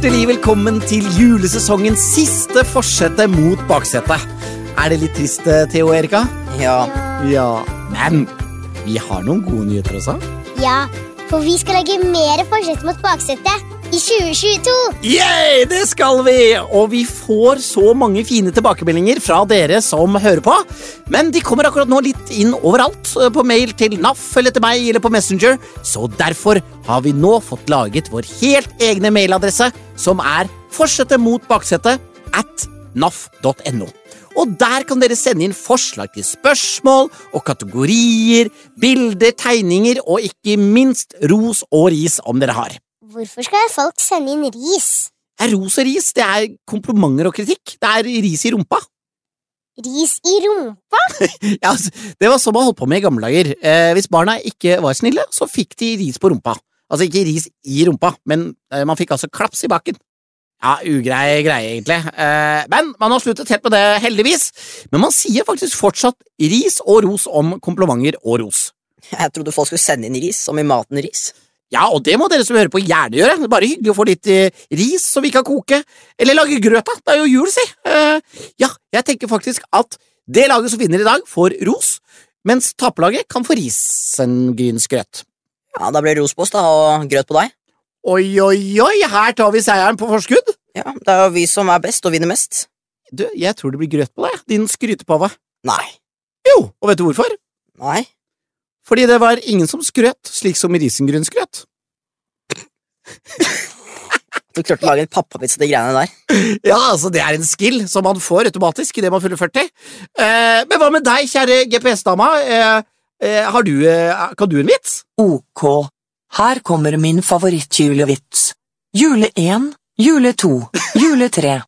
Hjertelig velkommen til julesesongens siste forsette mot baksetet. Er det litt trist, eh, Theo og Erika? Ja. Ja. Men vi har noen gode nyheter også. Ja, for vi skal lage mer forsett mot baksetet i 2022. Yay, det skal vi! Og vi får så mange fine tilbakemeldinger fra dere som hører på. Men de kommer akkurat nå litt inn overalt. eh, På mail til NAF eller til meg eller på Messenger. Så derfor har vi nå fått laget vår helt egne mailadresse, som er fortsette mot baksetet at naf.no. Og der kan dere sende inn forslag til spørsmål og kategorier, bilder, tegninger og ikke minst ros og ris om dere har. Hvorfor skal folk sende inn ris? Er ros og ris det er komplimenter og kritikk. Det er ris i rumpa. Ris i rumpa? Ja, altså, det var sånn man holdt på med i gamle dager. Eh, hvis barna ikke var snille, så fikk de ris på rumpa. Altså ikke ris i rumpa, men eh, man fikk altså klaps i baken. Ja, ugrei greie, egentlig. Eh, men man har sluttet helt med det, heldigvis. Men man sier faktisk fortsatt ris og ros om komplimenter og ros. Jeg trodde folk skulle sende inn ris, som i maten ris. Ja, og det må dere som hører på gjerne gjøre. Det er bare hyggelig å få litt eh, ris som vi kan koke. Eller lage grøt, da. Det er jo jul, si. Eh, ja, jeg tenker faktisk at det laget som vinner i dag, får ros, mens taperlaget kan få risengrynsgrøt. Ja, Da blir det ros på oss, da, og grøt på deg. Oi, oi, oi, her tar vi seieren på forskudd. Ja, Det er jo vi som er best og vinner mest. Du, jeg tror det blir grøt på deg, din skrytepave. Nei. Jo, og vet du hvorfor? Nei. Fordi det var ingen som skrøt, slik som risengrynsgrøt. Du klarte å lage en pappavits av de greiene der. Ja, altså, det er en skill som man får automatisk idet man fyller 40. Eh, men hva med deg, kjære GPS-dama? Eh, eh, har du eh, Kan du en vits? Ok, her kommer min favorittjulevits. Jule 1, jule 2, jule 3.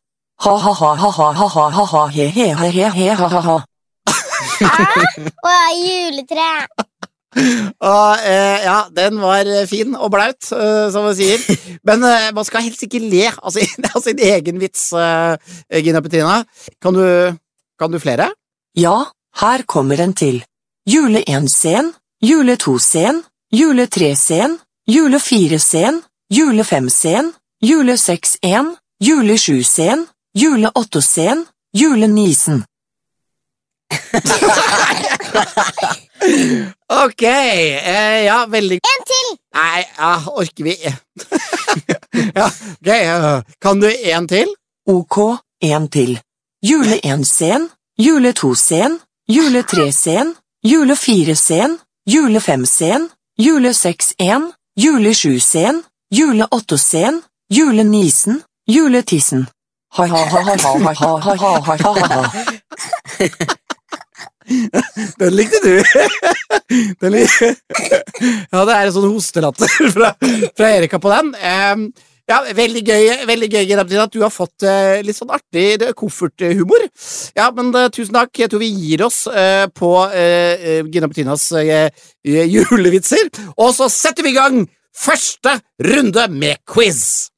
Ha-ha-ha-ha-ha-ha-ha-ha, he-he-he-he-ha-ha-ha. Å, juletre. Og, eh, ja, den var fin og blaut, eh, som man sier. Men eh, man skal helst ikke le av sin, av sin egen vits, eh, Gina Petrina. Kan du, kan du flere? Ja, her kommer en til. Jule 1-scen, jule 2-scen, jule 3-scen, jule 4-scen, jule 5-scen, jule 6-1, jule 7-scen, jule 8-scen, jule 9-scen. Ok, eh, ja, veldig En til. Nei, ja, orker vi Ja, ok, kan du en til? Ok, en til. Jule 1-scen, jule 2-scen, jule 3-scen, jule 4-scen, jule 5-scen, jule 6-1, jule 7-scen, jule 8-scen, jule 9-scen, jule 10-scen. Ha-ha-ha-ha-ha-ha-ha-ha-ha-ha. Den likte du. Den lik ja, det er en sånn hostelatter fra, fra Erika på den. Ja, Veldig gøy veldig gøy at du har fått eh, litt sånn artig det- kofferthumor. Ja, men eh, tusen takk. Jeg tror vi gir oss eh, på eh, Gina Petrinas eh, julevitser. Og så setter vi i gang første runde med quiz.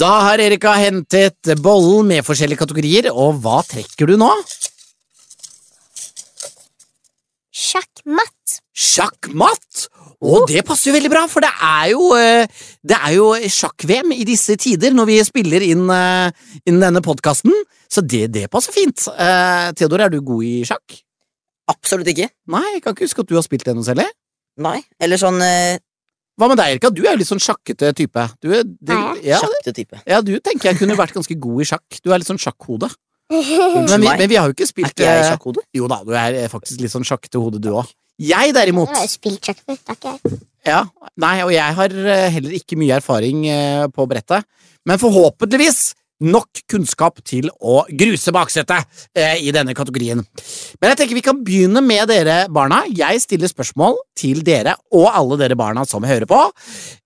Da har Erika hentet bollen med forskjellige kategorier, og hva trekker du nå? Sjakkmatt. Sjakkmatt! Og det passer jo veldig bra, for det er jo, eh, det er jo sjakk-VM i disse tider når vi spiller inn, eh, inn denne podkasten, så det, det passer fint. Uh, Theodor, er du god i sjakk? Absolutt ikke. Nei, jeg kan ikke huske at du har spilt det noe særlig. Nei. Eller sånn Hva med deg, Erika? Du er jo litt sånn sjakkete type. Du, er- det, Er ja, sjakkete type. ja, du tenker jeg kunne vært ganske god i sjakk. Du er litt sånn sjakkhode. Men vi, men vi har jo ikke Er spilt ikke jeg i eh, sjakkhode? Jo da, du er faktisk litt sånn sjakkete hode, du òg. Jeg derimot Jeg har jo spilt sjakk før. Det er ikke jeg. Ja, nei, og jeg har eh, heller ikke mye erfaring eh, på brettet, men forhåpentligvis nok kunnskap til å gruse baksetet eh, i denne kategorien. Men jeg tenker vi kan begynne med dere barna. Jeg stiller spørsmål til dere og alle dere barna som hører på.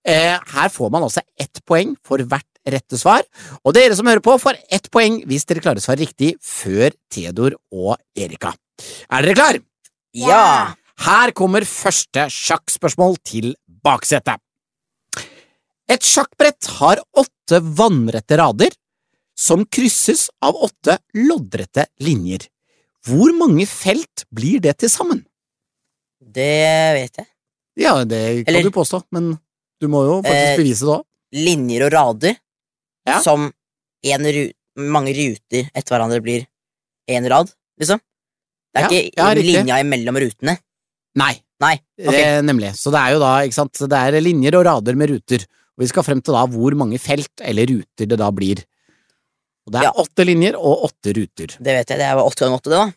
Eh, her får man også ett poeng for hvert rette svar, og dere som hører på får ett poeng hvis dere klarer å svare riktig før Theodor og Erika. Er dere klar? Ja! Her kommer første sjakkspørsmål til baksetet. Et sjakkbrett har åtte vannrette rader som krysses av åtte loddrette linjer. Hvor mange felt blir det til sammen? Det vet jeg. Ja, det kan Eller- du påstå, men du må jo faktisk Eh, bevise det òg. linjer og rader Ja. som en ru mange ruter etter hverandre blir én rad, liksom. Det er Ja, ikke ja, linja imellom rutene. Nei, Nei. Okay. det, nemlig. Så det er jo da, ikke sant, det er linjer og rader med ruter. Og vi skal frem til da hvor mange felt eller ruter det da blir. Og det er Ja. åtte linjer og åtte ruter. Det vet jeg. Det er åtte ganger åtte, det, da.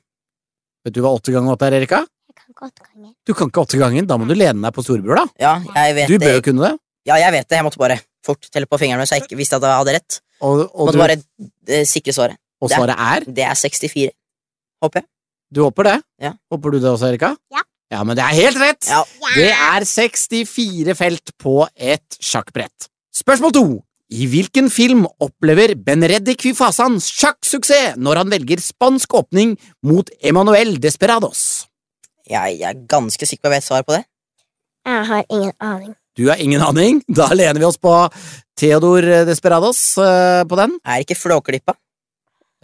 Vet du hva åtte ganger åtte er, Erika? Jeg kan ikke åtte ganger. Du kan ikke åtte ganger, da må du lene deg på storebror, da. Ja, jeg vet Du bør jo kunne det. Ja, jeg vet det. Jeg måtte bare fort telle på fingrene så jeg ikke visste at jeg hadde rett. Og, og, Måtte du, bare eh, sikre svaret. og svaret er Det er 64. Håper jeg. Du håper det? Ja. Håper du det også, Erika? Ja. Ja, men det er helt rett! Ja. Det er 64 felt på et sjakkbrett. Spørsmål to. I hvilken film opplever Benreddi Kvifasan sjakksuksess når han velger spansk åpning mot Emanuel Desperados? Jeg, er ganske sikker på at jeg vet svaret på det. Jeg har ingen aning. Du har ingen aning? Da lener vi oss på Theodor Desperados eh, på den. Er ikke Flåklypa?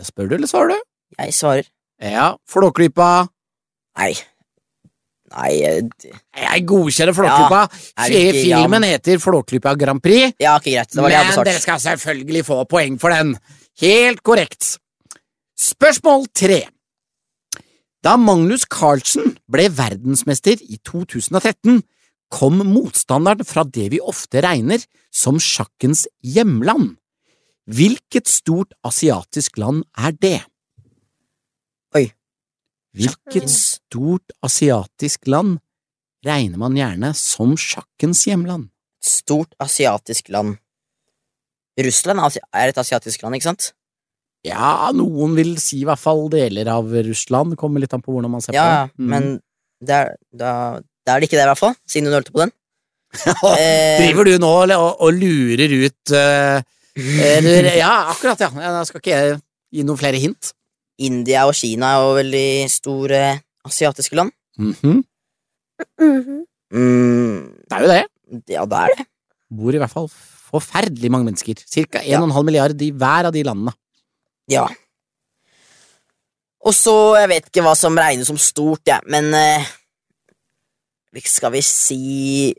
Spør du, eller svarer du? Jeg svarer Ja, Flåklypa nei. Nei, Jeg godkjenner Flåklypa. Ja, Filmen heter Flåklypa Grand Prix. ja, ikke greit. Det var det Men dere skal selvfølgelig få poeng for den. Helt korrekt. Spørsmål tre. Da Magnus Carlsen ble verdensmester i 2013, kom motstanderen fra det vi ofte regner som sjakkens hjemland. Hvilket stort asiatisk land er det? Hvilket stort asiatisk land regner man gjerne som sjakkens hjemland? Stort asiatisk land. Russland er et asiatisk land, ikke sant? Ja, noen vil si i hvert fall deler av Russland. Kommer litt an på hvordan man ser Ja, på det. Mm. men det er, da, det er det ikke det, i hvert fall. Siden du nølte på den. Eh, Driver du nå og, og lurer ut uh, Ja, akkurat, ja. Jeg skal ikke gi noen flere hint. India og Kina er jo veldig store asiatiske land. Mm -hmm. Mm, Det er jo det. ja, det er det. Bor i hvert fall forferdelig mange mennesker. Cirka Ja. 1,5 milliard i hver av de landene. Ja. Og så, jeg vet ikke hva som regnes som stort, jeg, men eh, Skal vi si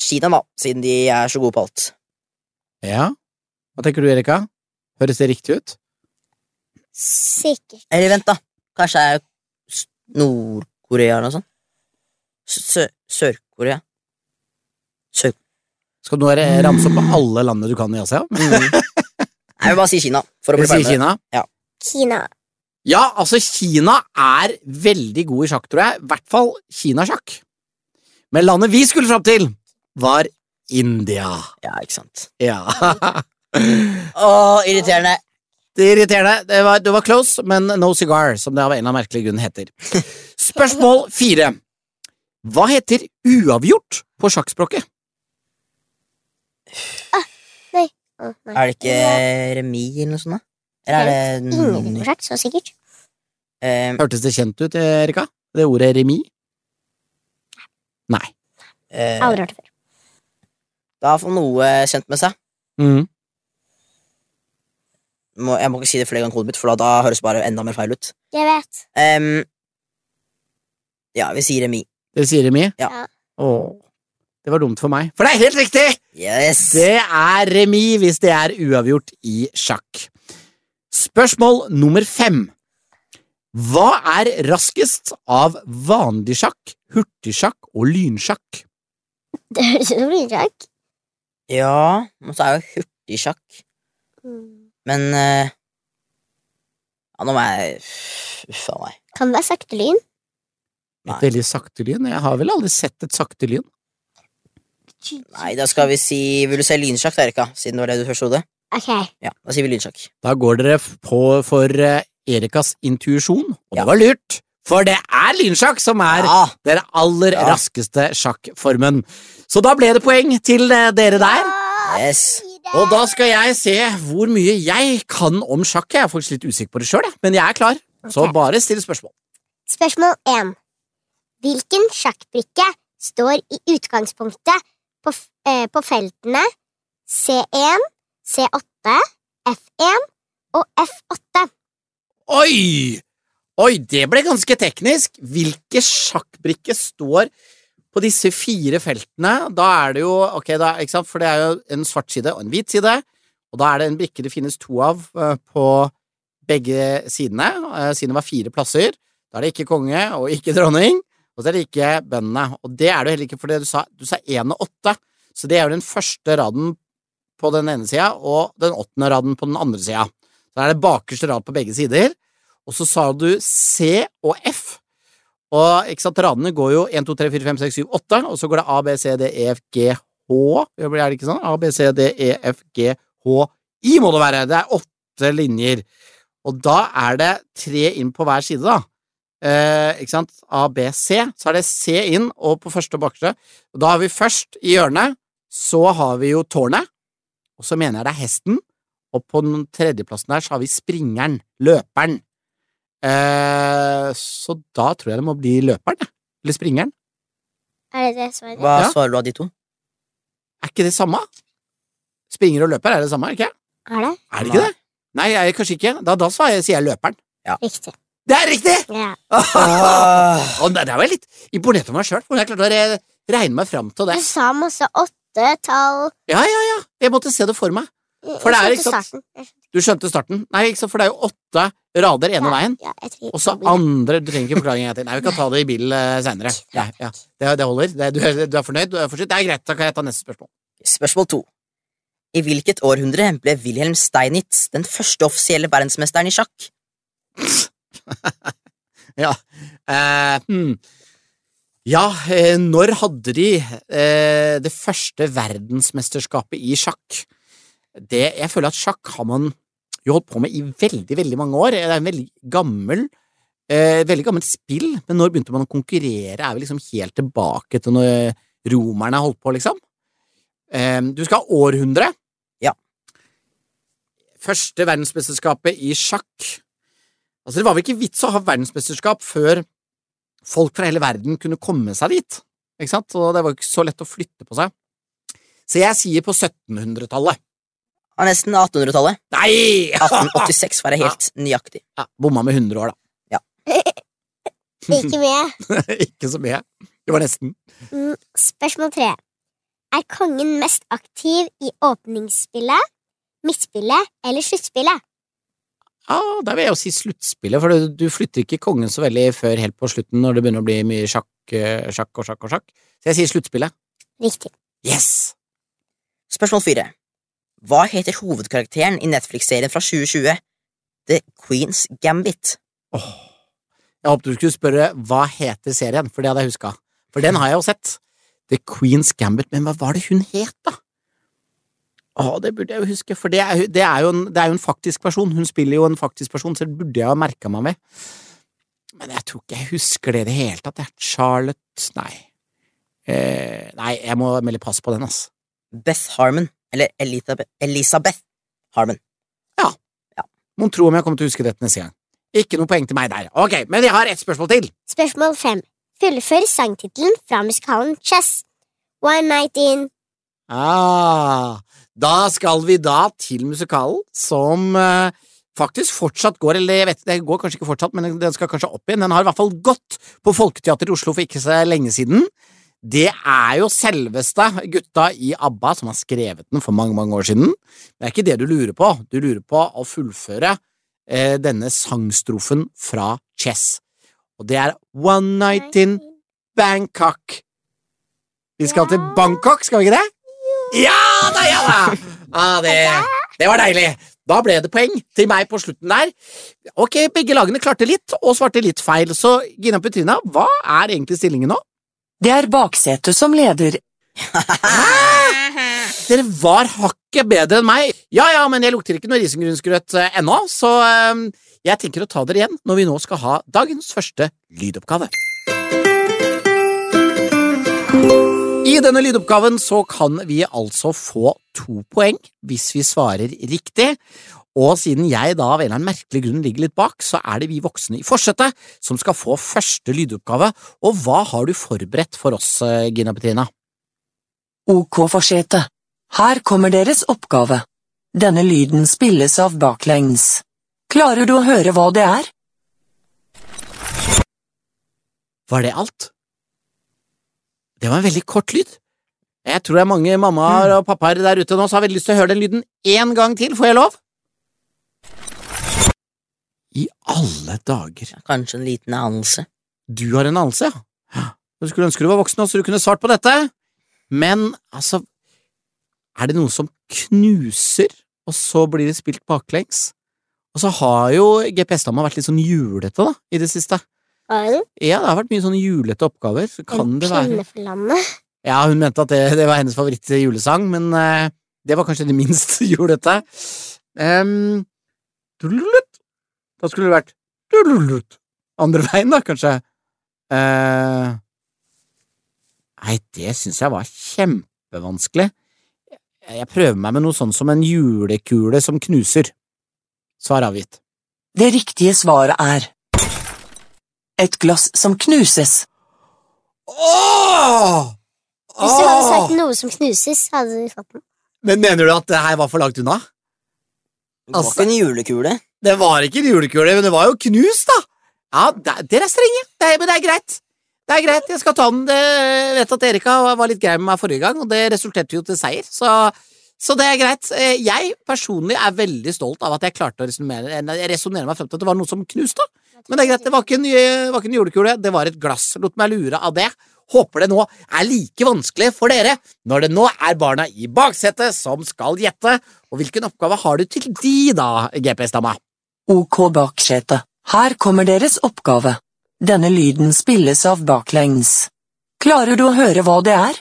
Kina, da, siden de er så gode på alt. Ja. Hva tenker du, Erika? Høres det riktig ut? Sikkert. Eller vent, da. Kanskje det er Nord-Korea eller noe sånt? Sør-Korea? Sør... Skal du nå ramse opp alle landene du kan i Asia? Mm. Jeg vil bare si Kina, for å bli si ferdig. Kina? Kina. Ja, altså, Kina er veldig god i sjakk, tror jeg. I hvert fall kinasjakk. Men landet vi skulle fram til, var India. Ja, ikke sant. Ja. Å, irriterende. Det er irriterende. Det var, det var close, men no cigar, som det av en eller annen merkelig grunn heter. Spørsmål fire. Hva heter uavgjort på sjakkspråket? Ah, nei. Er det ikke remis eller noe sånt? da? Eller er det Ingen prosjekt, så sikkert. Um, Hørtes det kjent ut, Erika? Det ordet remis? Nei. Uh, Aldri hørt det før. Da får noe kjent med seg. Mm. Må, jeg må ikke si det flere ganger kodet mitt, for da, da høres det bare enda mer feil ut. Jeg vet. Um, ja, vi sier remis. Dere sier remis? Ja. Åh, det var dumt for meg. For det er helt riktig! Yes! Det er remis hvis det er uavgjort i sjakk. Spørsmål nummer fem. Hva er raskest av vanlig sjakk, hurtigsjakk og lynsjakk? Det høres ut som lynsjakk. Ja, men så er jo hurtigsjakk. Mm. Men uh, Ja, nå må jeg Uff a meg. Kan det være sakte lyn? Et veldig sakte lyn? Jeg har vel aldri sett et sakte lyn. Nei, da skal vi si Vil du si lynsjakk, da, Erika? Siden det var det du først trodde? Ok. Ja, da sier vi lynsjakk. Da går dere på for eh, Erikas intuisjon, og Ja. det var lurt, for det er lynsjakk som er Ja, den aller Ja. raskeste sjakkformen. Så da ble det poeng til eh, dere der. yes. Og da skal jeg se hvor mye jeg kan om sjakk. Jeg er faktisk litt usikker på det sjøl, men jeg er klar. Så bare still spørsmål. Spørsmål 1. Hvilken sjakkbrikke står i utgangspunktet på, eh, på feltene C1, C8, F1 og F8? Oi! Oi, det ble ganske teknisk. Hvilke sjakkbrikke står På disse fire feltene, da er det jo Ok, da, ikke sant, for det er jo en svart side og en hvit side, og da er det en brikke det finnes to av eh, på begge sidene. Eh, Siden det var fire plasser, da er det ikke konge og ikke dronning, og så er det ikke bøndene. Og det er det heller ikke for du sa du sa én og åtte, så det er jo den første raden på den ene sida og den åttende raden på den andre sida. Så er det bakerste rad på begge sider, og så sa du C og F. Og ikke sant, radene går jo 1, 2, 3, 4, 5, 6, 7, 8, og så går det A, B, C, D, E, F, G, H. Er det ikke sånn? A, B, C, D, E, F, G, H, I må det være. Det er åtte linjer. Og da er det tre inn på hver side, da. Eh, ikke sant? A, B, C. Så er det C inn, og på første og bakre. Da har vi først i hjørnet, så har vi jo tårnet, og så mener jeg det er hesten, og på den tredjeplassen der så har vi springeren, løperen. Eh, så da tror jeg det må bli løperen. Eller springeren. Er det det svaret? Hva Ja. svarer du av de to? Er ikke det samme? Springer og løper er det samme, er det ikke? Er det? Er det ikke det? Nei, jeg, kanskje ikke. Da, da svarer jeg, sier jeg løperen. Riktig. Det er riktig! Ja. Åh, Og der der var jeg litt imponert over meg sjøl, for jeg klarte å re regne meg fram til det. Du sa masse åtte tall. Ja, ja, ja. Jeg måtte se det for meg. Jeg For det er ikke sant- starten. Jeg skjønte- Du skjønte starten? Nei, ikke sant, for det er jo åtte rader ene veien. Ja, Og så andre Du trenger ikke forklaring en gang til. Nei, vi kan ta det i bil uh, seinere. Ja, ja. det, det holder. Det, du, er- du er fornøyd? Du er forsynt? Det er greit, da kan jeg ta neste spørsmål. Spørsmål to. I hvilket århundre ble Wilhelm Steinitz den første offisielle verdensmesteren i sjakk? Ja. Eh, hmm. Ja, eh, når hadde de eh, det første verdensmesterskapet i sjakk? Det, jeg føler at sjakk har man jo holdt på med i veldig, veldig mange år. Det er en veldig gammel eh, veldig gammelt spill, men når begynte man å konkurrere? Er vi liksom helt tilbake til når romerne holdt på, liksom? Eh, du skal ha århundre. Ja. Første verdensmesterskapet i sjakk. Altså, det var vel ikke vits å ha verdensmesterskap før folk fra hele verden kunne komme seg dit, ikke sant? Og det var ikke så lett å flytte på seg. Så jeg sier på 1700-tallet. Ja, nesten 1800-tallet. Nei! 1886 for å være helt nøyaktig. Ja, bomma med 100 år, da. Ikke mye. ikke så mye. Det var nesten. Mm, Spørsmål tre. Er kongen mest aktiv i åpningsspillet, midtspillet eller sluttspillet? Ja, der vil jeg jo si sluttspillet, for du, du flytter ikke kongen så veldig før helt på slutten når det begynner å bli mye sjakk, eh, sjakk og sjakk og sjakk. Så jeg sier sluttspillet. Riktig. Yes! Spørsmål fire. Hva heter hovedkarakteren i Netflix-serien fra 2020? The Queen's Gambit. Oh, Jeg håpet du skulle spørre hva heter serien, for det hadde jeg huska. For den har jeg jo sett. The Queen's Gambit, men hva var det hun het, da? Å, det burde jeg jo huske, for det er, det, er jo en, det er jo en faktisk person. Hun spiller jo en faktisk person, så det burde jeg ha merka meg med. Men jeg tror ikke jeg husker det i det hele tatt. jeg. Charlotte Nei. Eh, nei, jeg må melde pass på den, ass. Beth Harmon. Eller Elisabeth, Elisabeth Harmon. Mon tro om jeg kommer til å huske dette neste gang. Ikke noe poeng til meg der. Ok, men jeg har ett spørsmål til. Spørsmål fem. Fullfør sangtittelen fra musikalen Chess. One night in Ah, da skal vi da til musikalen, som eh, faktisk fortsatt går, eller jeg vet, det går kanskje ikke fortsatt, men den skal kanskje opp igjen. Den har i hvert fall gått på Folketeatret i Oslo for ikke så lenge siden. Det er jo selveste gutta i ABBA som har skrevet den for mange, mange år siden. Det er ikke det du lurer på. Du lurer på å fullføre eh, denne sangstrofen fra Chess. Og det er One Night in Bangkok. Vi skal til Bangkok, skal vi ikke det? Ja da, ja da! Ah, det, det var deilig. Da ble det poeng til meg på slutten der. Ok, begge lagene klarte litt og svarte litt feil, så Gina Petrina, hva er egentlig stillingen nå? Det er baksetet som leder. Dere var hakket bedre enn meg. Ja ja, men jeg lukter ikke noe risengrynsgrøt eh, ennå, så eh, jeg tenker å ta dere igjen når vi nå skal ha dagens første lydoppgave. I denne lydoppgaven så kan vi altså få to poeng hvis vi svarer riktig. Og siden jeg da av en eller annen merkelig grunn ligger litt bak, så er det vi voksne i forsetet som skal få første lydoppgave. Og hva har du forberedt for oss, eh, Gina Petrina? Ok forsetet. Her kommer deres oppgave. Denne lyden spilles av baklengs. Klarer du å høre hva det er? Var det alt? Det var en veldig kort lyd. Jeg tror det er mange mammaer og pappaer der ute nå som har veldig lyst til å høre den lyden én gang til. Får jeg lov? I alle dager. Kanskje en liten anelse. Du har en anelse, ja. Du skulle ønske du var voksen så du kunne svart på dette. Men altså, er det noen som knuser, og så blir det spilt baklengs? Og så har jo GPS-dama vært litt sånn julete, da, i det siste. Har du Ja, det har vært mye sånne julete oppgaver. Så kan en det være pinne for landet? Ja, hun mente at det, det var hennes favoritt-julesang, men uh, det var kanskje det minst julete. Um, da skulle det vært andre veien, da, kanskje. Eh, nei, det syns jeg var kjempevanskelig. Jeg prøver meg med noe sånn som en julekule som knuser. Svar avgitt. Det riktige svaret er et glass som knuses. Åh! Hvis du hadde sagt noe som knuses, hadde du fått den. Men mener du at det her var for langt unna? Ikke en julekule. Det var ikke en julekule, men det var jo knust, da. Ja, der- dere er strenge, det er, men det er greit. Det er greit, jeg skal ta den. Jeg vet at Erika var litt grei med meg forrige gang, og det resulterte jo til seier, så, så det er greit. Eh, Jeg personlig er veldig stolt av at jeg klarte å resonnere meg frem til at det var noe som knuste. Men det er greit, det var ikke en, var ikke en julekule, det var et glass. Lot meg lure av det. Håper det nå er like vanskelig for dere når det nå er barna i baksetet som skal gjette. Og hvilken oppgave har du til de, da, GPS-dama? Ok baksete. Her kommer deres oppgave. Denne lyden spilles av baklengs. Klarer du å høre hva det er?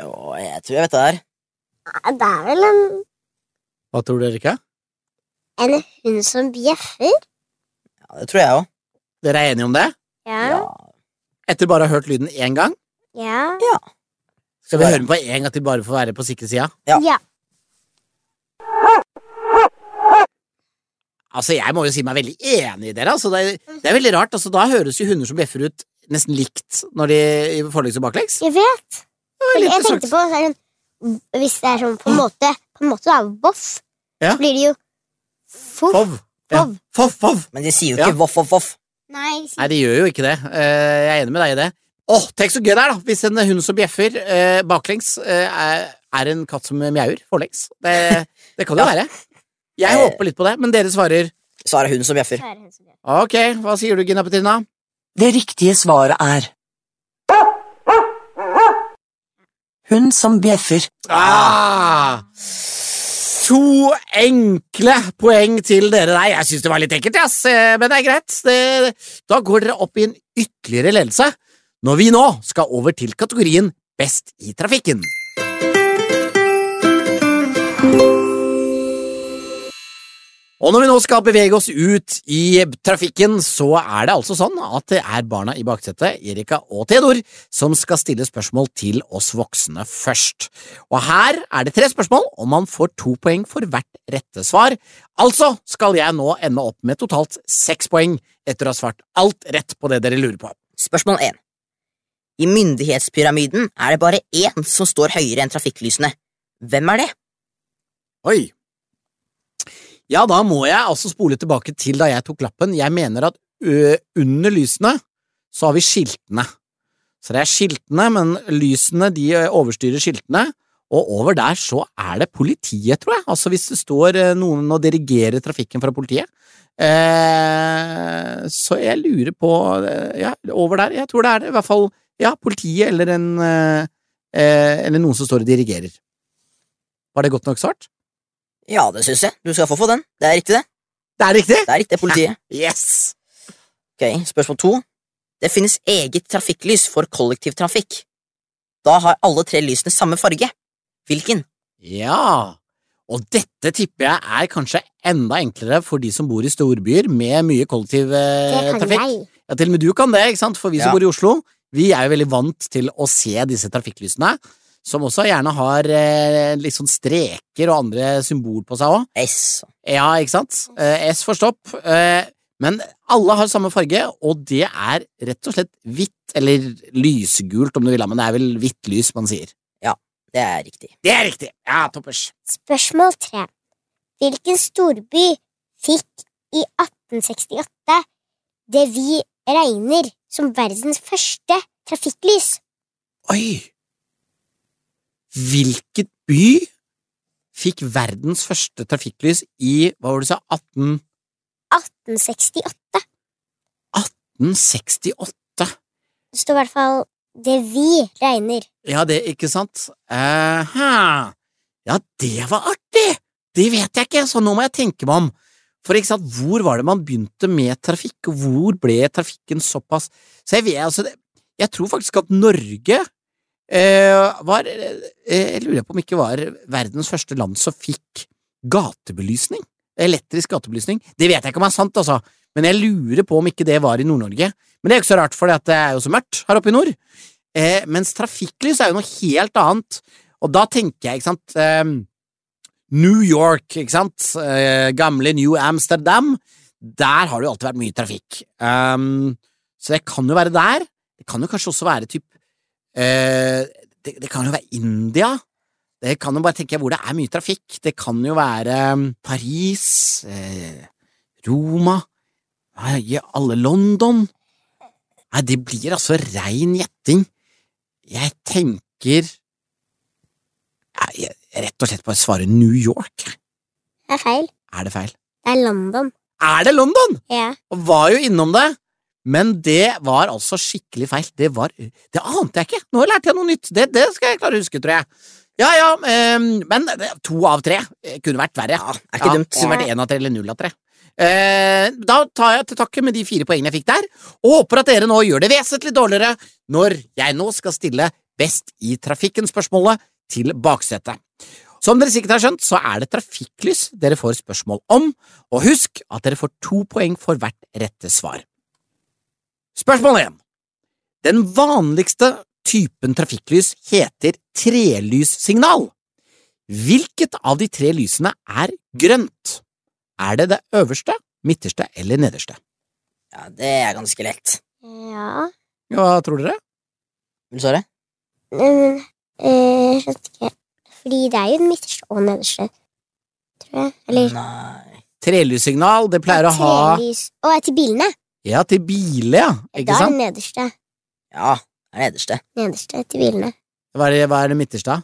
Å, jeg tror jeg vet det er. Ja, Det er vel en, Hva tror dere ikke? en hund som bjeffer? Ja, det tror jeg òg. Dere er enige om det? Ja. Ja. Etter bare å ha hørt lyden én gang? Ja. Skal vi høre den på en gang til bare for å være på sikre sida? Ja. ja. Altså, jeg må jo si meg veldig enig i dere. Altså, det, er, det er veldig rart. Altså, da høres jo hunder som bjeffer ut nesten likt når de i forlengs og baklengs. Jeg vet. Jeg tenkte på sånn, Hvis det er sånn på en måte På en måte da, voff, Ja. så blir det jo foff. Fov. Ja. Fov. Fov, fov. Men de sier jo Ja. ikke voff, voff, voff. Nei, Nei, de gjør jo ikke det. Eh, Jeg er enig med deg i det. Åh, tenk så gøy det er, da! Hvis en hund som bjeffer eh, baklengs, eh, er, en katt som mjauer forlengs. Det, det kan jo Ja. være. Jeg Eh. håper litt på det, men dere svarer Svarer er det hun som bjeffer. så er det hun som bjeffer. ok. Hva sier du, Gina Petrina? Det riktige svaret er Hun som bjeffer. Ah! To enkle poeng til dere Nei, Jeg syns det var litt enkelt, ass. Men det er greit. Det, da går dere opp i en ytterligere ledelse når vi nå skal over til kategorien Best i trafikken. Og når vi nå skal bevege oss ut i trafikken, så er det altså sånn at det er barna i baksetet, Erika og Theodor, som skal stille spørsmål til oss voksne først. Og her er det tre spørsmål, og man får to poeng for hvert rette svar. Altså skal jeg nå ende opp med totalt seks poeng etter å ha svart alt rett på det dere lurer på. Spørsmål 1. I myndighetspyramiden er det bare én som står høyere enn trafikklysene. Hvem er det? Oi. Ja, da må jeg altså spole tilbake til da jeg tok lappen. Jeg mener at ø, under lysene så har vi skiltene. Så det er skiltene, men lysene de overstyrer skiltene. Og over der så er det politiet, tror jeg. Altså hvis det står noen og dirigerer trafikken fra politiet. Eh, så jeg lurer på Ja, over der. Jeg tror det er det. I hvert fall ja, politiet eller en eh, Eller noen som står og dirigerer. Var det godt nok svart? Ja, det syns jeg. Du skal få få den. Det er riktig, det. Det er riktig! Det er riktig, politiet. Yes! Ok, Spørsmål to. Det finnes eget trafikklys for kollektivtrafikk. Da har alle tre lysene samme farge. Hvilken? Ja, og dette tipper jeg er kanskje enda enklere for de som bor i storbyer med mye kollektivtrafikk. Det kan jeg. Ja, til og med du kan det, ikke sant? For vi som Ja. bor i Oslo, vi er jo veldig vant til å se disse trafikklysene, som også gjerne har eh, litt sånn streker og andre symbol på seg òg. S. Ja, ikke sant? Eh, S for stopp. Eh, men alle har samme farge, og det er rett og slett hvitt, eller lysegult om du vil, ha, men det er vel hvitt lys man sier. Ja, Det er riktig. Det er riktig! Ja, toppers. Spørsmål tre. Hvilken storby fikk i 1868 det vi regner som verdens første trafikklys? Oi! Hvilket by fikk verdens første trafikklys i, hva var det du sa, 18... 1868. 1868? Det står i hvert fall det vi regner. Ja, det, ikke sant? Aha. Ja, det var artig! Det vet jeg ikke, så nå må jeg tenke meg om. For ikke sant, hvor var det man begynte med trafikk, og hvor ble trafikken såpass Så jeg vet, altså, jeg tror faktisk at Norge var eh, Jeg lurer på om ikke var verdens første land som fikk gatebelysning. Elektrisk gatebelysning. Det vet jeg ikke om er sant, altså, men jeg lurer på om ikke det var i Nord-Norge. Men det er jo ikke så rart, for det er jo så mørkt her oppe i nord. Eh, mens trafikklys er jo noe helt annet, og da tenker jeg, ikke sant eh, New York, ikke sant, eh, gamle New Amsterdam, der har det jo alltid vært mye trafikk. Um, så det kan jo være der. Det kan jo kanskje også være typ eh, det, det kan jo være India. Det kan jo bare tenke hvor det er mye trafikk. Det kan jo være um, Paris, eh, Roma, alle London. Nei, det blir altså rein gjetting. Jeg tenker jeg, rett og slett bare svare New York. Det er feil. Er det feil? Det er London. Er det London?! Ja. Og var jo innom det, men det var altså skikkelig feil. Det var Det ante jeg ikke! Nå lærte jeg noe nytt. Det, det skal jeg klare å huske, tror jeg. Ja ja, ehm, men to av tre eh, kunne vært verre. Ja, er ikke dumt. Kunne vært én av tre eller null av tre. Eh, da tar jeg til takke med de fire poengene jeg fikk der, og håper at dere nå gjør det vesentlig dårligere når jeg nå skal stille Best i trafikken-spørsmålet til baksetet. Som dere sikkert har skjønt, så er det trafikklys dere får spørsmål om, og husk at dere får to poeng for hvert rette svar. Spørsmål 1. Den vanligste typen trafikklys heter trelyssignal. Hvilket av de tre lysene er grønt? Er det det øverste, midterste eller nederste? Ja, det er ganske lett. Ja Hva tror dere? Vil du svare? Men eh, jeg skjønte ikke Fordi det er jo den midterste og nederste, tror jeg. Eller Nei. Trelyssignal, det pleier å ha trelys Å, til bilene! Ja, til biler, ja. Ikke er sant? det nederste. Ja, det er nederste. Nederste til bilene. Hva er det, hva er det midterste?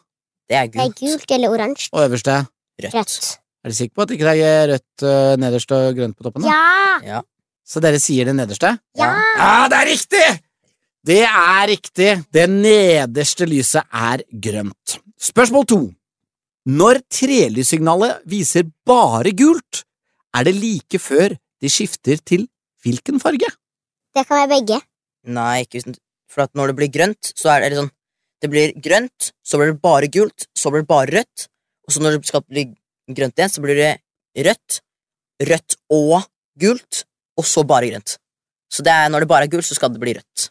Det er Det er gult. gult eller oransje. Og øverste? Rødt. Rødt. Er du sikker på at ikke det er rødt øh, nederst og grønt på toppen? da? Ja! Ja. Så dere sier det nederste? Ja! Ja, det er riktig! Det er riktig. Det nederste lyset er grønt. Spørsmål to. Når trelyssignalet viser bare gult, er det like før de skifter til hvilken farge? Det kan være begge. Nei, ikke hvis For at når det blir grønt, så er det litt sånn Det blir grønt, så blir det bare gult, så blir det bare rødt, og så når det skal bli grønt igjen, så blir det rødt, rødt og gult, og så bare grønt. Så det er, når det bare er gult, så skal det bli rødt.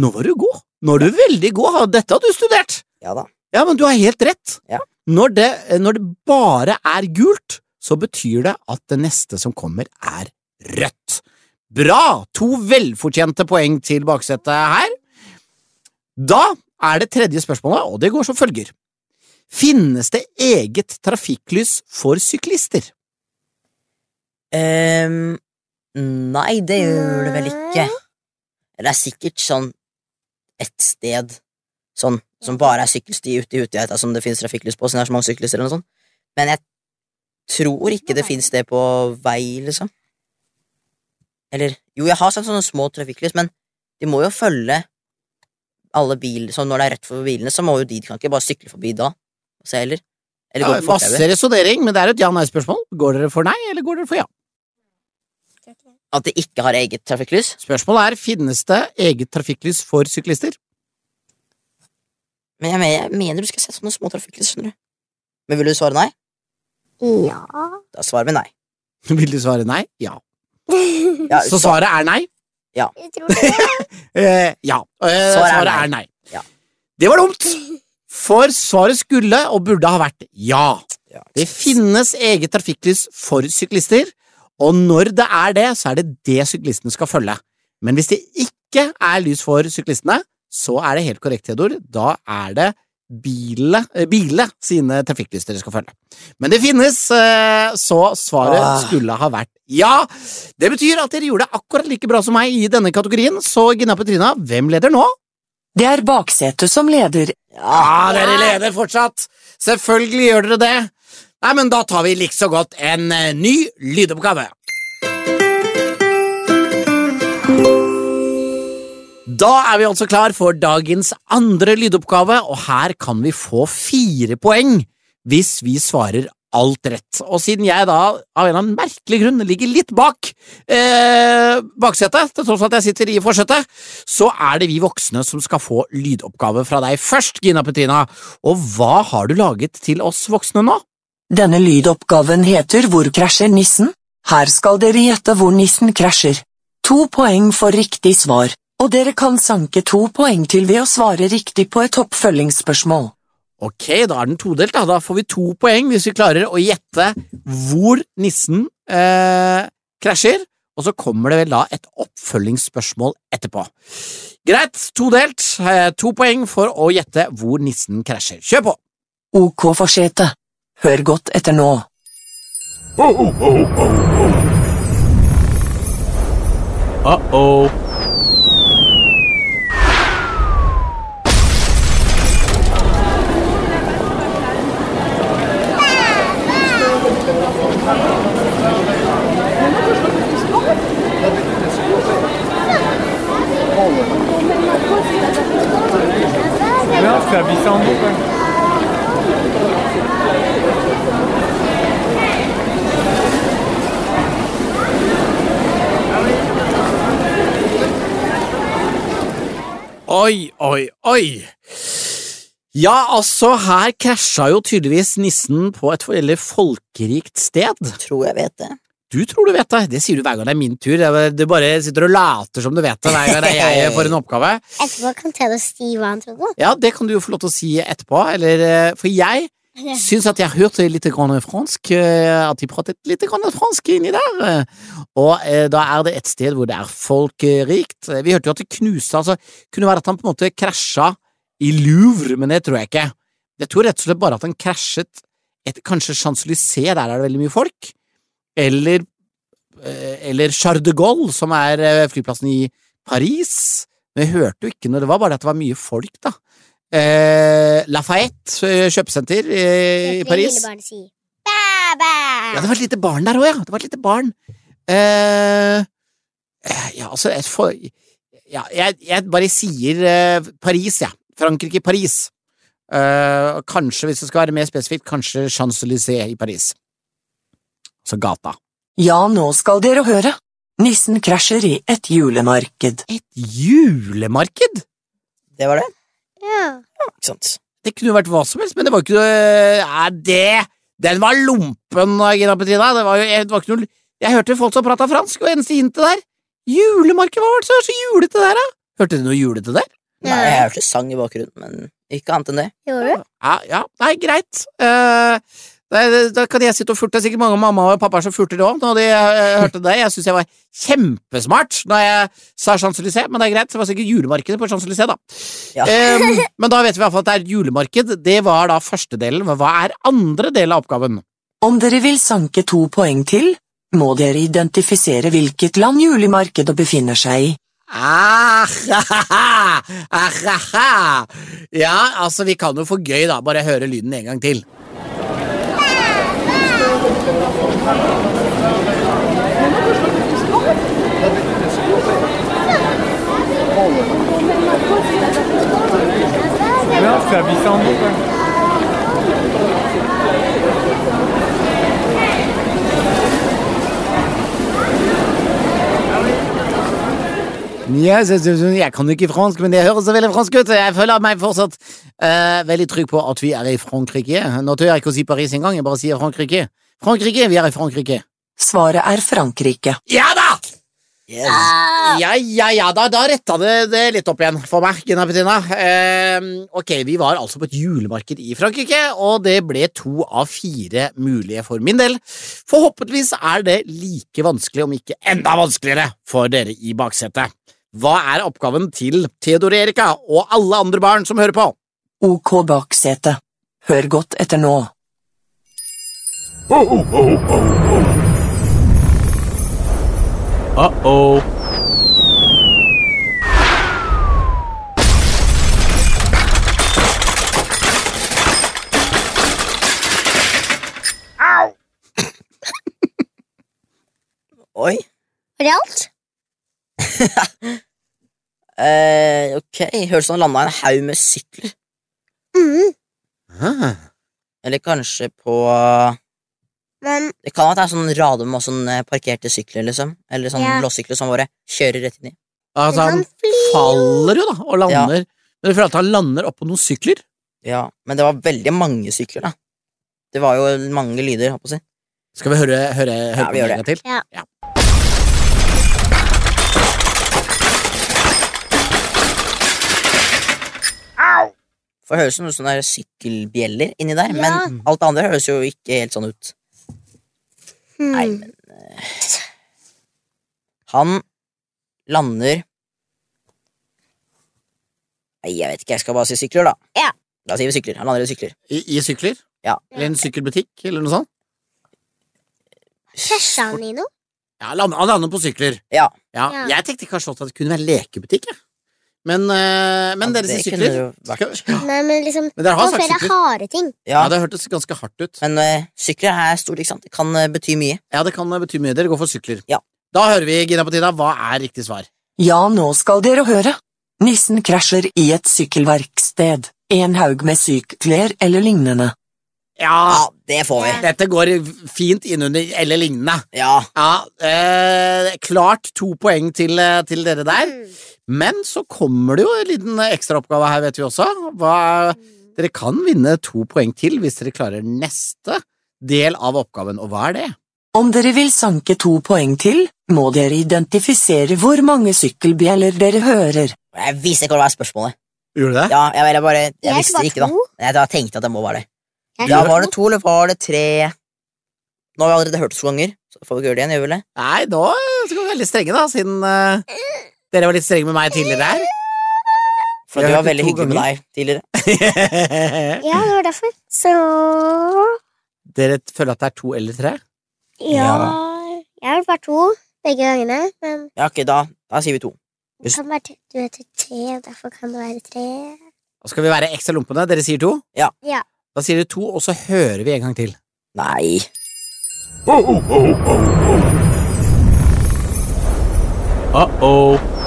Nå var du god. Nå er du veldig god. Dette har du studert. Ja da. Ja, men du har helt rett. Ja. Når, det, når det bare er gult, så betyr det at det neste som kommer, er rødt. Bra! To velfortjente poeng til baksetet her. Da er det tredje spørsmålet, og det går som følger. Finnes det eget trafikklys for syklister? Ehm, nei, det gjør det vel ikke. Det er sikkert sånn et sted sånn som bare er sykkelsti ute i Utegeita som det finnes trafikklys på, siden det er så mange syklister eller noe sånt. Men jeg tror ikke det finnes det på vei, liksom. Eller jo, jeg har sett sånne små trafikklys, men de må jo følge alle biler Så når det er rett for bilene, så må jo de De kan ikke bare sykle forbi da. Se heller. Eller Ja, masse resonnering, men det er et ja-nei-spørsmål. Går dere for nei, eller går dere for ja? At de ikke har eget trafikklys? Spørsmålet er finnes det eget trafikklys for syklister? Men jeg, men- jeg mener du skal se sånne små trafikklys, skjønner du. Men vil du svare nei? Ja Da svarer vi nei. Vil du svare nei? Ja. Ja, Så svaret er nei? Det. Eh, ja. Eh, Svaret er nei. Ja. Det var dumt! For svaret skulle og burde ha vært ja. Ja, Det finnes eget trafikklys for syklister, og når det er det, så er det det syklistene skal følge. Men hvis det ikke er lys for syklistene, så er det helt korrekt, Theodor. Da er det bile, eh, bile sine trafikklyster skal følge. Men det finnes, eh, så svaret Ah. skulle ha vært ja. Det betyr at dere gjorde det akkurat like bra som meg i denne kategorien, så Gina Petrina, hvem leder nå? Det er baksetet som leder. Ja, dere leder fortsatt! Selvfølgelig gjør dere det. Nei, men da tar vi like så godt en eh, ny lydoppgave. Da er vi altså klar for dagens andre lydoppgave, og her kan vi få fire poeng hvis vi svarer alt rett. Og siden jeg da av en eller annen merkelig grunn ligger litt bak eh, baksetet, til tross for at jeg sitter i forsetet, så er det vi voksne som skal få lydoppgave fra deg først, Gina Petrina. Og hva har du laget til oss voksne nå? Denne lydoppgaven heter Hvor krasjer nissen? Her skal dere gjette hvor nissen krasjer. To poeng for riktig svar, og dere kan sanke to poeng til ved å svare riktig på et oppfølgingsspørsmål. Ok, da er den todelt, da. Da får vi to poeng hvis vi klarer å gjette hvor nissen eh, krasjer, og så kommer det vel da et oppfølgingsspørsmål etterpå. Greit, todelt. Eh, to poeng for å gjette hvor nissen krasjer. Kjør på! Ok forsete. Hør godt etter nå. Uh-oh. Non, c'est abyssant. quoi. Oi, oi, oi. Ja, altså, her krasja jo tydeligvis nissen på et veldig folkerikt sted. Tror jeg vet det. Du tror du vet det, det sier du hver gang det er min tur. Du bare sitter og later som du vet det hver gang det er jeg får en oppgave. Etterpå kan Theodor si hva han trodde. Ja, det kan du jo få lov til å si etterpå, eller eh, For jeg syns at jeg hørte litt grann fransk, eh, at de pratet litt grann fransk inni der. Og eh, da er det et sted hvor det er folkerikt. Eh, Vi hørte jo at det knuste, altså kunne være at han på en måte krasja i Louvre, men det tror jeg ikke. Jeg tror rett og slett bare at han krasjet et, kanskje Champs-Élysées, der er det veldig mye folk, eller eh, eller Charles de Gaulle, som er eh, flyplassen i Paris. Men jeg hørte jo ikke når det var, bare at det var mye folk, da. Eh, Lafayette eh, kjøpesenter i, i Paris. si. Bæ, bæ. Ja, det var et lite barn der òg, ja. Det var et lite barn. Eh, eh, ja, altså jeg, får, ja, jeg, jeg bare sier eh, Paris, jeg. Ja. Frankrike, Paris. Eh, kanskje, hvis det skal være mer spesifikt, kanskje Champs-Élysées i Paris. Altså gata. Ja, nå skal dere høre. Nissen krasjer i et julemarked. Et julemarked? Det var det. Ja. ja Ikke sant? Det kunne jo vært hva som helst, men det var ikke noe ja, det Den var lompen, Gina Petrina. Det var jo det var ikke noe Jeg hørte folk som prata fransk, og eneste hintet der Julemarked, hva var det som var så julete der, da? Hørte du noe julete der? Nei, jeg hørte sang i bakgrunnen, men ikke annet enn det. Gjorde du? Ja, ja, nei, greit. Eh, da, da kan jeg sitte og furte. Det er sikkert mange mamma og pappa som furter òg, når de eh, hørte det. Jeg syns jeg var kjempesmart da jeg sa Champs-Élysées, men det er greit. Det var sikkert julemarkedet på Champs-Élysées, da. Ja. Um, men da vet vi i hvert fall at det er et julemarked. Det var da første delen. Men hva er andre del av oppgaven? Om dere vil sanke to poeng til, må dere identifisere hvilket land julemarkedet befinner seg i. Ah, ah, ah, ja, altså, vi kan jo få gøy, da. Bare høre lyden en gang til. Non, c'est abyssant. quoi. Ja, så- så- så- jeg kan jo ikke fransk, men det høres så veldig fransk ut. Jeg føler meg fortsatt eh, veldig trygg på at vi er i Frankrike. Nå tør jeg ikke å si Paris engang, jeg bare sier Frankrike. Vi er i Frankrike. Svaret er Frankrike. Ja da! Yes. Ja, ja, ja, da, da retta det, det litt opp igjen for meg, Gina Bettina. Eh, ok, vi var altså på et julemarked i Frankrike, og det ble to av fire mulige for min del. Forhåpentligvis er det like vanskelig, om ikke enda vanskeligere, for dere i baksetet. Hva er oppgaven til Theodor Erika og alle andre barn som hører på? OK baksete. Hør godt etter nå. Uh-oh. Oi. Var det alt? Eh, ok, høres ut som han landa en haug med sykler. Mm. Ah. Eller kanskje på Men Det kan være at det er sånn rade med sånn eh, parkerte sykler, liksom. Eller sånn Ja. låssykler som bare kjører rett inn i. Altså, han faller jo, da, og lander. Men du føler at han lander oppå noen sykler? Ja, men det var veldig mange sykler, da. Det var jo mange lyder, holdt på å si. Skal vi høre, høre, høre Ja, på vi det gjør en gang til? Ja. For det høres ut som noen sånne der sykkelbjeller inni der, Ja. men alt det andre høres jo ikke helt sånn ut. Hmm. Nei, men eh, Han lander Nei, jeg vet ikke, jeg skal bare si sykler, da. Ja. Da sier vi sykler. Han lander i sykler. I, I sykler? Ja. Eller en sykkelbutikk, eller noe sånt? Krasja han i noe? Ja, han lander, på sykler. Ja. Ja, Ja. Jeg tenkte kanskje også at det kunne være lekebutikk, jeg. Men, eh, men Ja, dere det sier sykler. Skal- Nei, men liksom Men dere har sagt flere harde ting. Ja, Ja, det hørtes ganske hardt ut. men uh, sykler er stort, ikke sant? Det kan uh, bety mye. Ja, det kan bety mye. Dere går for sykler. Ja. Da hører vi, Gina Petina, hva er riktig svar? Ja, nå skal dere høre. Nissen krasjer i et sykkelverksted. En haug med sykler eller lignende. Ja, Ja, det får vi. dette går fint innunder eller lignende. Ja. Ja, eh, klart to poeng til, til dere der. Mm. Men så kommer det jo en liten ekstraoppgave her, vet vi også. Hva, dere kan vinne to poeng til hvis dere klarer neste del av oppgaven, og hva er det? Om dere vil sanke to poeng til, må dere identifisere hvor mange sykkelbjeller dere hører. Jeg visste ikke hva det var spørsmålet. Gjorde du det? Ja, jeg, jeg bare Jeg, Jeg visste det ikke, da. Jeg da tenkte at det må være det. Ja, Var det to, eller var det tre? Nå har vi allerede hørt det to ganger, så får vi ikke gjøre det igjen, gjør vi vel det? Nei, nå skal vi være veldig strenge, da, siden eh, dere var litt strenge med meg tidligere her. For du var veldig hyggelig med deg tidligere. Ja, det var derfor. Så dere føler at det er to eller tre? Ja Jeg har vært to begge gangene, men Ja, ok, da, da sier vi to. Hvis... kan være du heter tre, og derfor kan det være tre. Da skal vi være ekstra lompene? Dere sier to? Ja. Ja. Da sier dere to, og så hører vi en gang til. Nei. Uh-oh.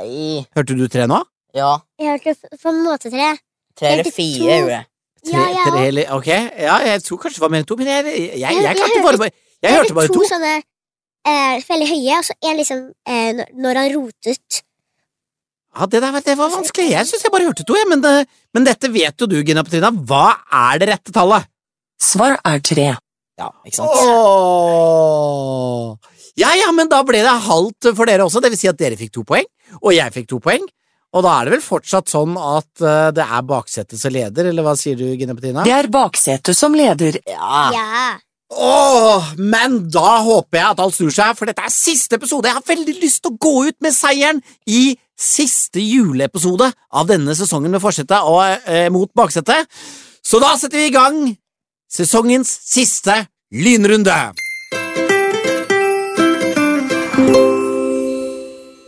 Nei. Hørte du tre nå? Ja, Jeg hørte på en måte tre. tre eller fire to. gjorde jeg. Tre, Ja, jeg tre eller Ok, ja, jeg tror kanskje det var mer enn to, men jeg, jeg, jeg, jeg, Jeg klarte hørte- bare, bare Jeg hørte bare to. sånne eh, veldig høye, og så en liksom eh, når- når han rotet. Ja, det, der, det var vanskelig. Jeg syns jeg bare hørte to, jeg. Men, det, men dette vet jo du, Gina Petrina. Hva er det rette tallet? Svar er tre. Ja, ikke sant? Åh. Ja, ja, men da ble det halvt for dere også. Det vil si at dere fikk to poeng, og jeg fikk to poeng. Og da er det vel fortsatt sånn at uh, det er baksetet som leder, eller hva sier du, Gine Petina? Det er baksetet som leder. Ja. Ja. Åh, men da håper jeg at alt snur seg, for dette er siste episode. Jeg har veldig lyst til å gå ut med seieren i siste juleepisode av denne sesongen med forsetet og eh, mot baksetet. Så da setter vi i gang sesongens siste lynrunde.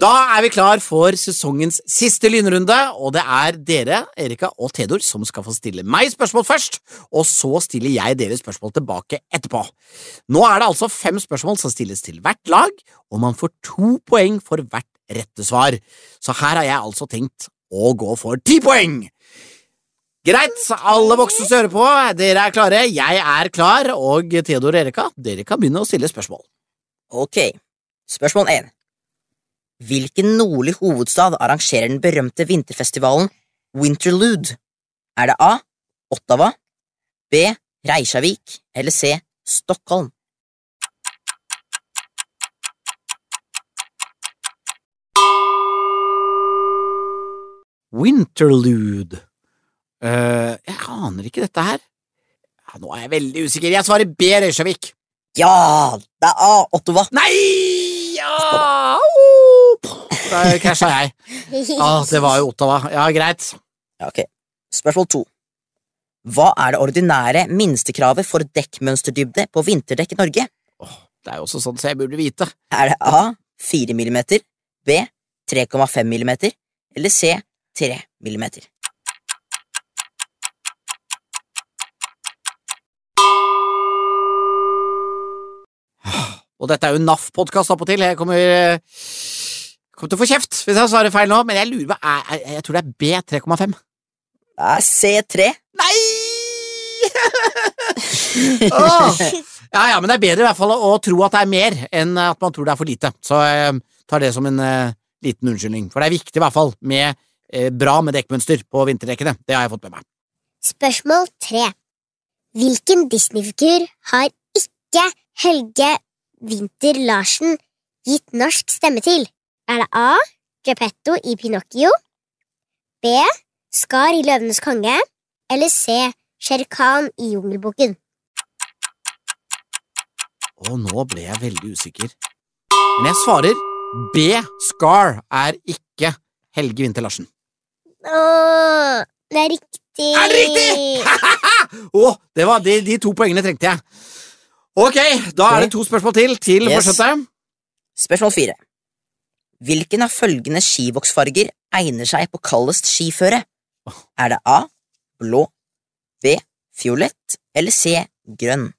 Da er vi klar for sesongens siste lynrunde, og det er dere, Erika og Theodor, som skal få stille meg spørsmål først, og så stiller jeg dere spørsmål tilbake etterpå. Nå er det altså fem spørsmål som stilles til hvert lag, og man får to poeng for hvert rette svar. Så her har jeg altså tenkt å gå for ti poeng. Greit, alle voksne som hører på, dere er klare, jeg er klar, og Theodor og Erika, dere kan begynne å stille spørsmål. Ok. Spørsmål 1. Hvilken nordlig hovedstad arrangerer den berømte vinterfestivalen Winterlude? Er det A. Ottawa, B. Reisjavik eller C. Stockholm? Winterlude. uh, jeg aner ikke dette her. Ja, nå er jeg veldig usikker. Jeg svarer B. Reisjavik. Ja! Det er A. Ottawa. Nei! Ja! Der krasja jeg. Ah, det var jo Ottawa. Ja, greit. Ja, ok. Spørsmål to. Hva er det ordinære minstekravet for dekkmønsterdybde på vinterdekk i Norge? Det er jo også sånn så jeg burde vite. Er det A 4 mm, B 3,5 mm eller C 3 mm? Og dette er jo NAF-podkast appåtil. Jeg kommer, eh, kommer til å få kjeft hvis jeg svarer feil nå, men jeg lurer på Jeg, jeg, jeg tror det er B3,5. Det er C3. Nei! oh. Ja, ja, men det er bedre i hvert fall å tro at det er mer, enn at man tror det er for lite. Så jeg tar det som en uh, liten unnskyldning. For det er viktig i hvert fall med uh, bra med dekkmønster på vinterdekkene. Det har jeg fått med meg. Spørsmål tre. Hvilken Disney-figur har ikke Helge Winther Larsen gitt norsk stemme til? Er det A. Geppetto i Pinocchio, B. Skar i Løvenes konge eller C. Shere Khan i Jungelboken? Og nå ble jeg veldig usikker. Men jeg svarer B. Scar er ikke Helge Winther Larsen. Åh, det er riktig! Er det riktig? Å, det var de, de to poengene trengte jeg. Ok, da er det to spørsmål til til Yes. fortsette. Spørsmål fire. Hvilken av følgende skivoksfarger egner seg på kaldest skiføre? Er det A. Blå, B. Fiolett eller C. Grønn?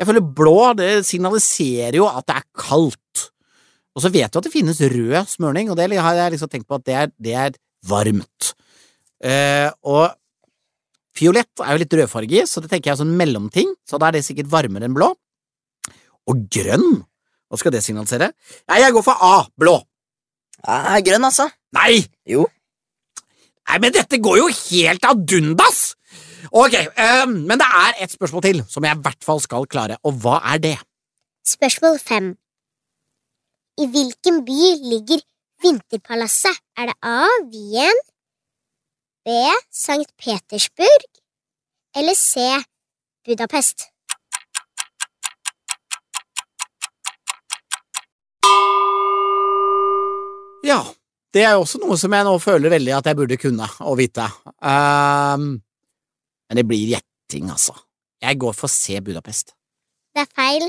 Jeg føler blå det signaliserer jo at det er kaldt. Og så vet du at det finnes rød smørning, og det har jeg liksom tenkt på at det er, det er varmt. Eh, og fiolett er jo litt rødfarge så det tenker jeg er sånn mellomting, så da er det sikkert varmere enn blå. Og grønn, hva skal det signalisere? Nei, jeg går for A, blå. Ja, grønn, altså. Nei! Jo. Nei, men dette går jo helt ad undas! Ok, um, men det er et spørsmål til som jeg i hvert fall skal klare, og hva er det? Spørsmål fem. I hvilken by ligger Vinterpalasset? Er det A. Wien, B. St. Petersburg eller C. Budapest? Ja, det er jo også noe som jeg nå føler veldig at jeg burde kunne og vite. Um, men det blir gjetting, altså. Jeg går for C Budapest. Det er feil.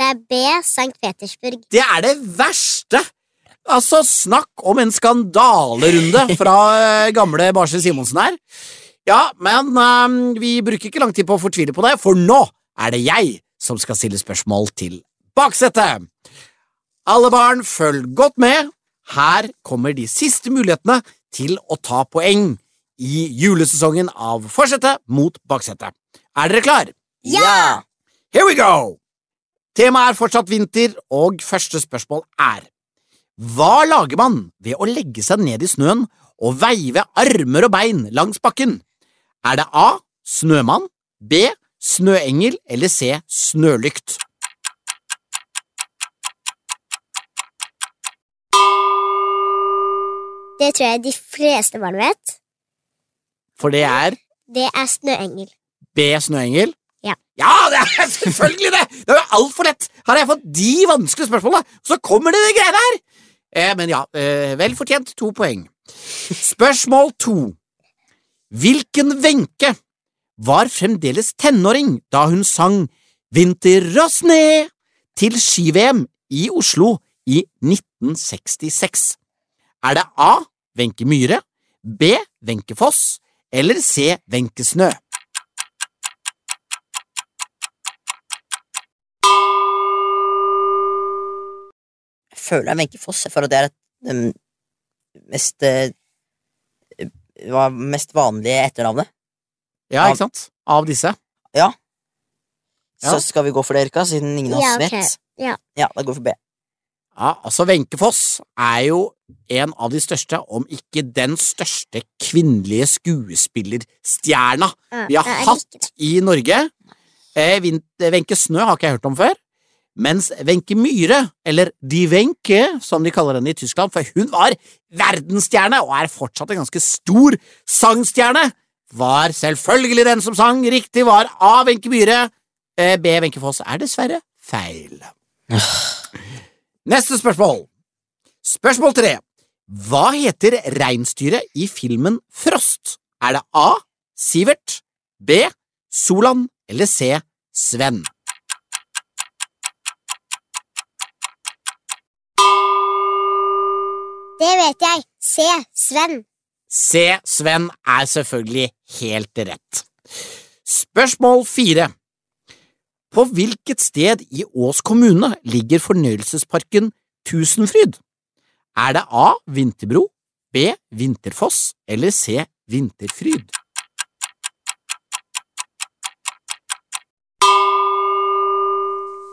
Det er B. St. Petersburg. Det er det verste! Altså, snakk om en skandalerunde fra eh, gamle Barse Simonsen her. Ja, men um, vi bruker ikke lang tid på å fortvile på det, for nå er det jeg som skal stille spørsmål til baksetet. Alle barn, følg godt med. Her kommer de siste mulighetene til å ta poeng i julesesongen av Forsetet mot Baksetet. Er dere klar? Ja! Here we go! Temaet er fortsatt vinter, og første spørsmål er Hva lager man ved å legge seg ned i snøen og veive armer og bein langs bakken? Er det A. Snømann, B. Snøengel eller C. Snølykt? Det tror jeg de fleste barn vet. For det er Det er snøengel. B. Snøengel? Ja. Ja, det er selvfølgelig det! Det er jo altfor lett! Her har jeg fått de vanskelige spørsmålene, så kommer det de greiene her! Eh, men ja, eh, vel fortjent to poeng. Spørsmål to. Hvilken Wenche var fremdeles tenåring da hun sang Vinter og sne til ski-VM i Oslo i 1966? Er det A. Wenche Myhre, B. Wenche Foss eller C. Wenche Snø? Føler jeg er Wenche Foss. Jeg føler at det er et, det mest eh, mest vanlige etternavnet. Ja, ikke sant? Av disse. Ja. Ja. Så skal vi gå for det, Erika, siden ingen av Ja, oss vet. Ja. Ja, da går vi for B. Ja, altså Wenche Foss er jo en av de største, om ikke den største kvinnelige skuespillerstjerna vi har hatt i Norge. Eh, Wenche Snø har ikke jeg hørt om før, mens Wenche Myhre, eller Die Wenche som de kaller henne i Tyskland, for hun var verdensstjerne og er fortsatt en ganske stor sangstjerne, var selvfølgelig den som sang. Riktig var A. Wenche Myhre. Eh, B. Wenche Foss er dessverre feil. Neste spørsmål. Spørsmål tre. Hva heter reinsdyret i filmen Frost? Er det A. Sivert, B. Solan eller C. Sven? Det vet jeg. Se, Sven. C. Sven er selvfølgelig helt rett. Spørsmål fire. På hvilket sted i Ås kommune ligger fornøyelsesparken Tusenfryd? Er det A. Vinterbro, B. Vinterfoss eller C. Vinterfryd?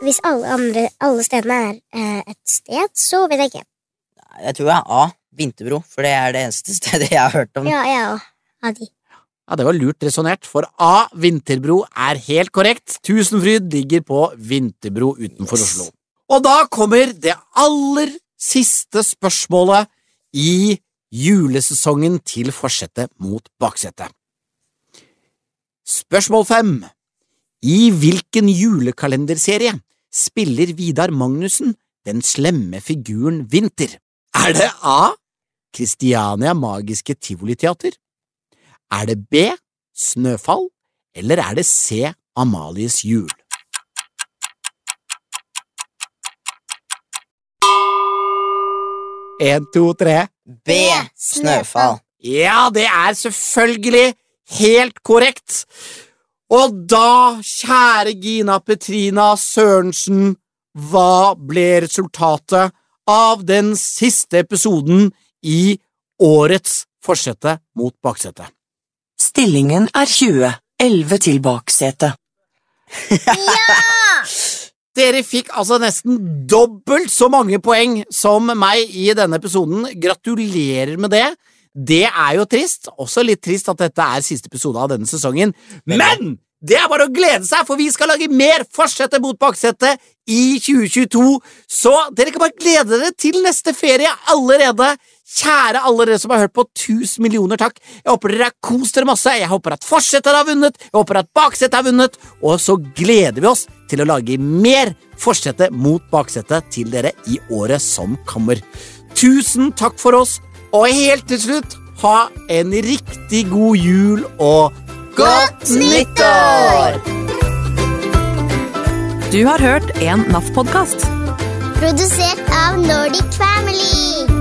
Hvis alle, andre, alle stedene er eh, et sted, så vet jeg ikke. Jeg tror jeg er A. Vinterbro, for det er det eneste stedet jeg har hørt om. Ja, jeg òg. Av de. Ja, Det var lurt resonnert, for A. Vinterbro er helt korrekt. Tusenfryd ligger på Vinterbro utenfor Oslo. Og da kommer det aller siste spørsmålet i julesesongen til forsetet mot baksetet. Spørsmål fem. I hvilken julekalenderserie spiller Vidar Magnussen den slemme figuren Vinter? Er det A. Christiania Magiske Tivoliteater? Er det B. Snøfall, eller er det C. Amalies jul? En, to, tre. B. Snøfall. Ja, det er selvfølgelig helt korrekt. Og da, kjære Gina Petrina Sørensen, hva ble resultatet av den siste episoden i årets forsette mot baksetet? Stillingen er 20. 11 til baksetet. Dere fikk altså nesten dobbelt så mange poeng som meg i denne episoden. Gratulerer med det. Det er jo trist. Også litt trist at dette er siste episode av denne sesongen. Men det er bare å glede seg, for vi skal lage mer Fortsette mot baksetet i 2022. Så dere kan bare glede dere til neste ferie allerede. Kjære alle dere som har hørt på, tusen millioner takk. Jeg håper dere har kost dere masse. Jeg håper at Forsetet har vunnet, jeg håper at Baksetet har vunnet, og så gleder vi oss til å lage mer Forsetet mot baksetet til dere i året som kommer. Tusen takk for oss, og helt til slutt, ha en riktig god jul og godt nyttår! Du har hørt en NAF-podkast. Produsert av Nordic Family.